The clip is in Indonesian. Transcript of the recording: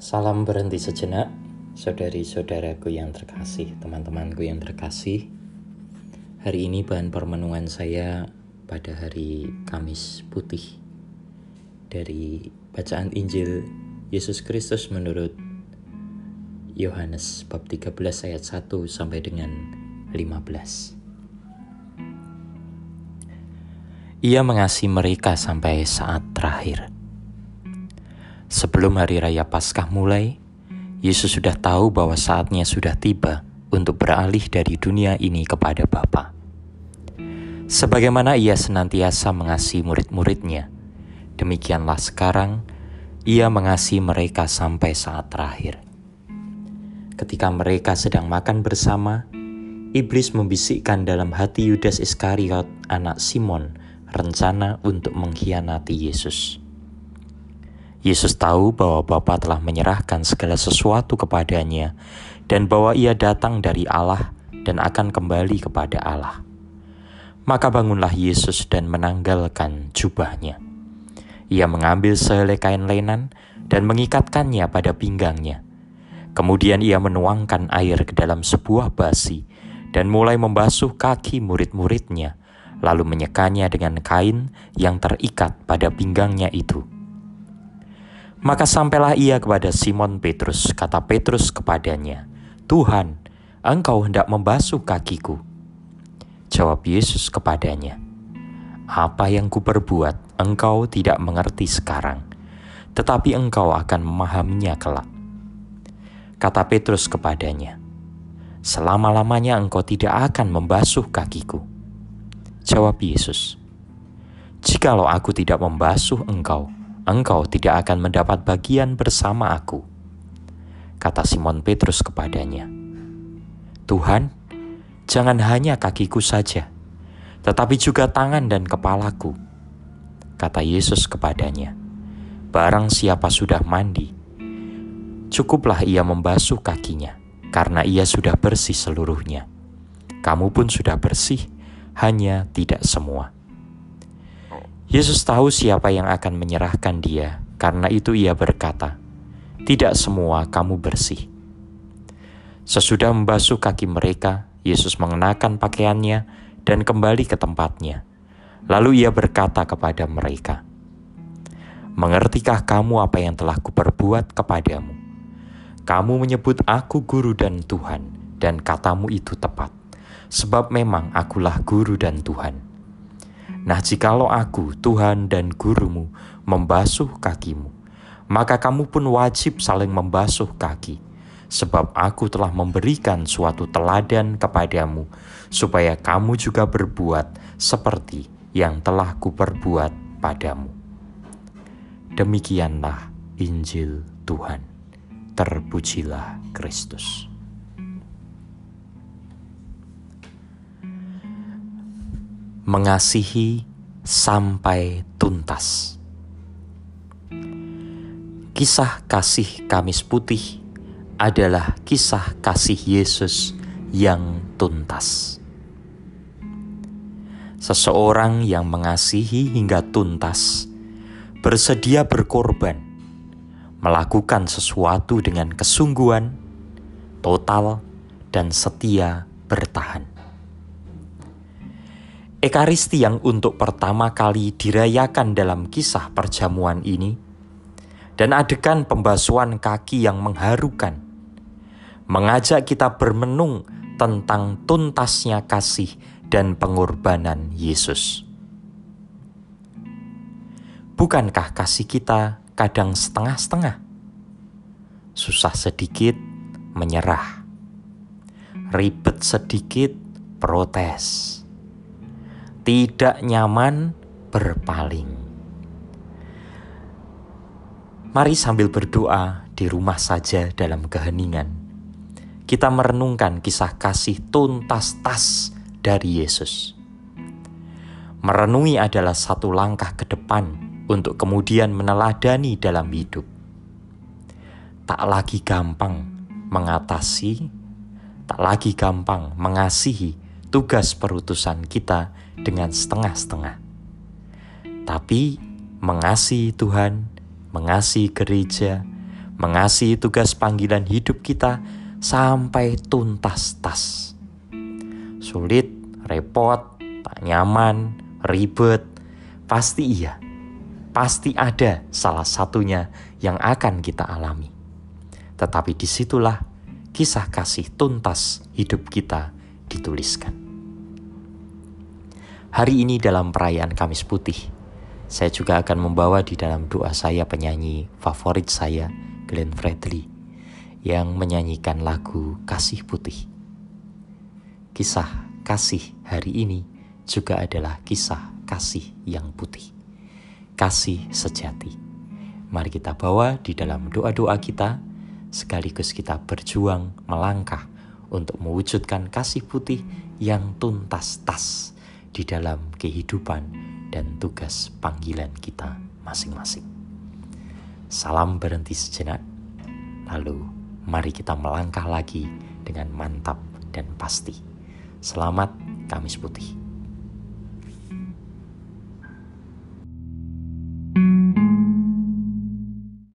Salam berhenti sejenak, saudari-saudaraku yang terkasih, teman-temanku yang terkasih. Hari ini bahan permenungan saya pada hari Kamis Putih dari bacaan Injil Yesus Kristus menurut Yohanes bab 13 ayat 1 sampai dengan 15. Ia mengasihi mereka sampai saat terakhir. Sebelum hari raya Paskah mulai, Yesus sudah tahu bahwa saatnya sudah tiba untuk beralih dari dunia ini kepada Bapa. Sebagaimana ia senantiasa mengasihi murid-muridnya, demikianlah sekarang ia mengasihi mereka sampai saat terakhir. Ketika mereka sedang makan bersama, iblis membisikkan dalam hati Yudas Iskariot, anak Simon, rencana untuk mengkhianati Yesus. Yesus tahu bahwa Bapa telah menyerahkan segala sesuatu kepadanya dan bahwa ia datang dari Allah dan akan kembali kepada Allah. Maka bangunlah Yesus dan menanggalkan jubahnya. Ia mengambil sehelai kain lenan dan mengikatkannya pada pinggangnya. Kemudian ia menuangkan air ke dalam sebuah basi dan mulai membasuh kaki murid-muridnya, lalu menyekanya dengan kain yang terikat pada pinggangnya itu. Maka sampailah ia kepada Simon Petrus, kata Petrus kepadanya, Tuhan, engkau hendak membasuh kakiku. Jawab Yesus kepadanya, apa yang kuperbuat engkau tidak mengerti sekarang, tetapi engkau akan memahaminya kelak. Kata Petrus kepadanya, selama-lamanya engkau tidak akan membasuh kakiku. Jawab Yesus, jikalau aku tidak membasuh engkau, engkau tidak akan mendapat bagian bersama aku. Kata Simon Petrus kepadanya, Tuhan, jangan hanya kakiku saja, tetapi juga tangan dan kepalaku. Kata Yesus kepadanya, Barang siapa sudah mandi, cukuplah ia membasuh kakinya, karena ia sudah bersih seluruhnya. Kamu pun sudah bersih, hanya tidak semua. Yesus tahu siapa yang akan menyerahkan dia, karena itu ia berkata, "Tidak semua kamu bersih." Sesudah membasuh kaki mereka, Yesus mengenakan pakaiannya dan kembali ke tempatnya. Lalu ia berkata kepada mereka, "Mengertikah kamu apa yang telah kuperbuat kepadamu? Kamu menyebut aku guru dan Tuhan, dan katamu itu tepat, sebab memang akulah guru dan Tuhan." Nah, jikalau aku, Tuhan dan gurumu, membasuh kakimu, maka kamu pun wajib saling membasuh kaki, sebab aku telah memberikan suatu teladan kepadamu, supaya kamu juga berbuat seperti yang telah kuperbuat padamu. Demikianlah Injil Tuhan. Terpujilah Kristus. Mengasihi sampai tuntas. Kisah kasih Kamis Putih adalah kisah kasih Yesus yang tuntas. Seseorang yang mengasihi hingga tuntas bersedia berkorban, melakukan sesuatu dengan kesungguhan, total, dan setia bertahan. Ekaristi yang untuk pertama kali dirayakan dalam kisah perjamuan ini, dan adegan pembasuhan kaki yang mengharukan, mengajak kita bermenung tentang tuntasnya kasih dan pengorbanan Yesus. Bukankah kasih kita kadang setengah-setengah? Susah sedikit, menyerah. Ribet sedikit, protes tidak nyaman berpaling. Mari sambil berdoa di rumah saja dalam keheningan. Kita merenungkan kisah kasih tuntas tas dari Yesus. Merenungi adalah satu langkah ke depan untuk kemudian meneladani dalam hidup. Tak lagi gampang mengatasi, tak lagi gampang mengasihi tugas perutusan kita dengan setengah-setengah. Tapi mengasihi Tuhan, mengasihi gereja, mengasihi tugas panggilan hidup kita sampai tuntas tas. Sulit, repot, tak nyaman, ribet, pasti iya. Pasti ada salah satunya yang akan kita alami. Tetapi di situlah kisah kasih tuntas hidup kita dituliskan. Hari ini dalam perayaan Kamis Putih, saya juga akan membawa di dalam doa saya penyanyi favorit saya, Glenn Fredly, yang menyanyikan lagu Kasih Putih. Kisah kasih hari ini juga adalah kisah kasih yang putih. Kasih sejati. Mari kita bawa di dalam doa-doa kita, sekaligus kita berjuang melangkah untuk mewujudkan kasih putih yang tuntas tas di dalam kehidupan dan tugas panggilan kita masing-masing. Salam berhenti sejenak, lalu mari kita melangkah lagi dengan mantap dan pasti. Selamat Kamis Putih.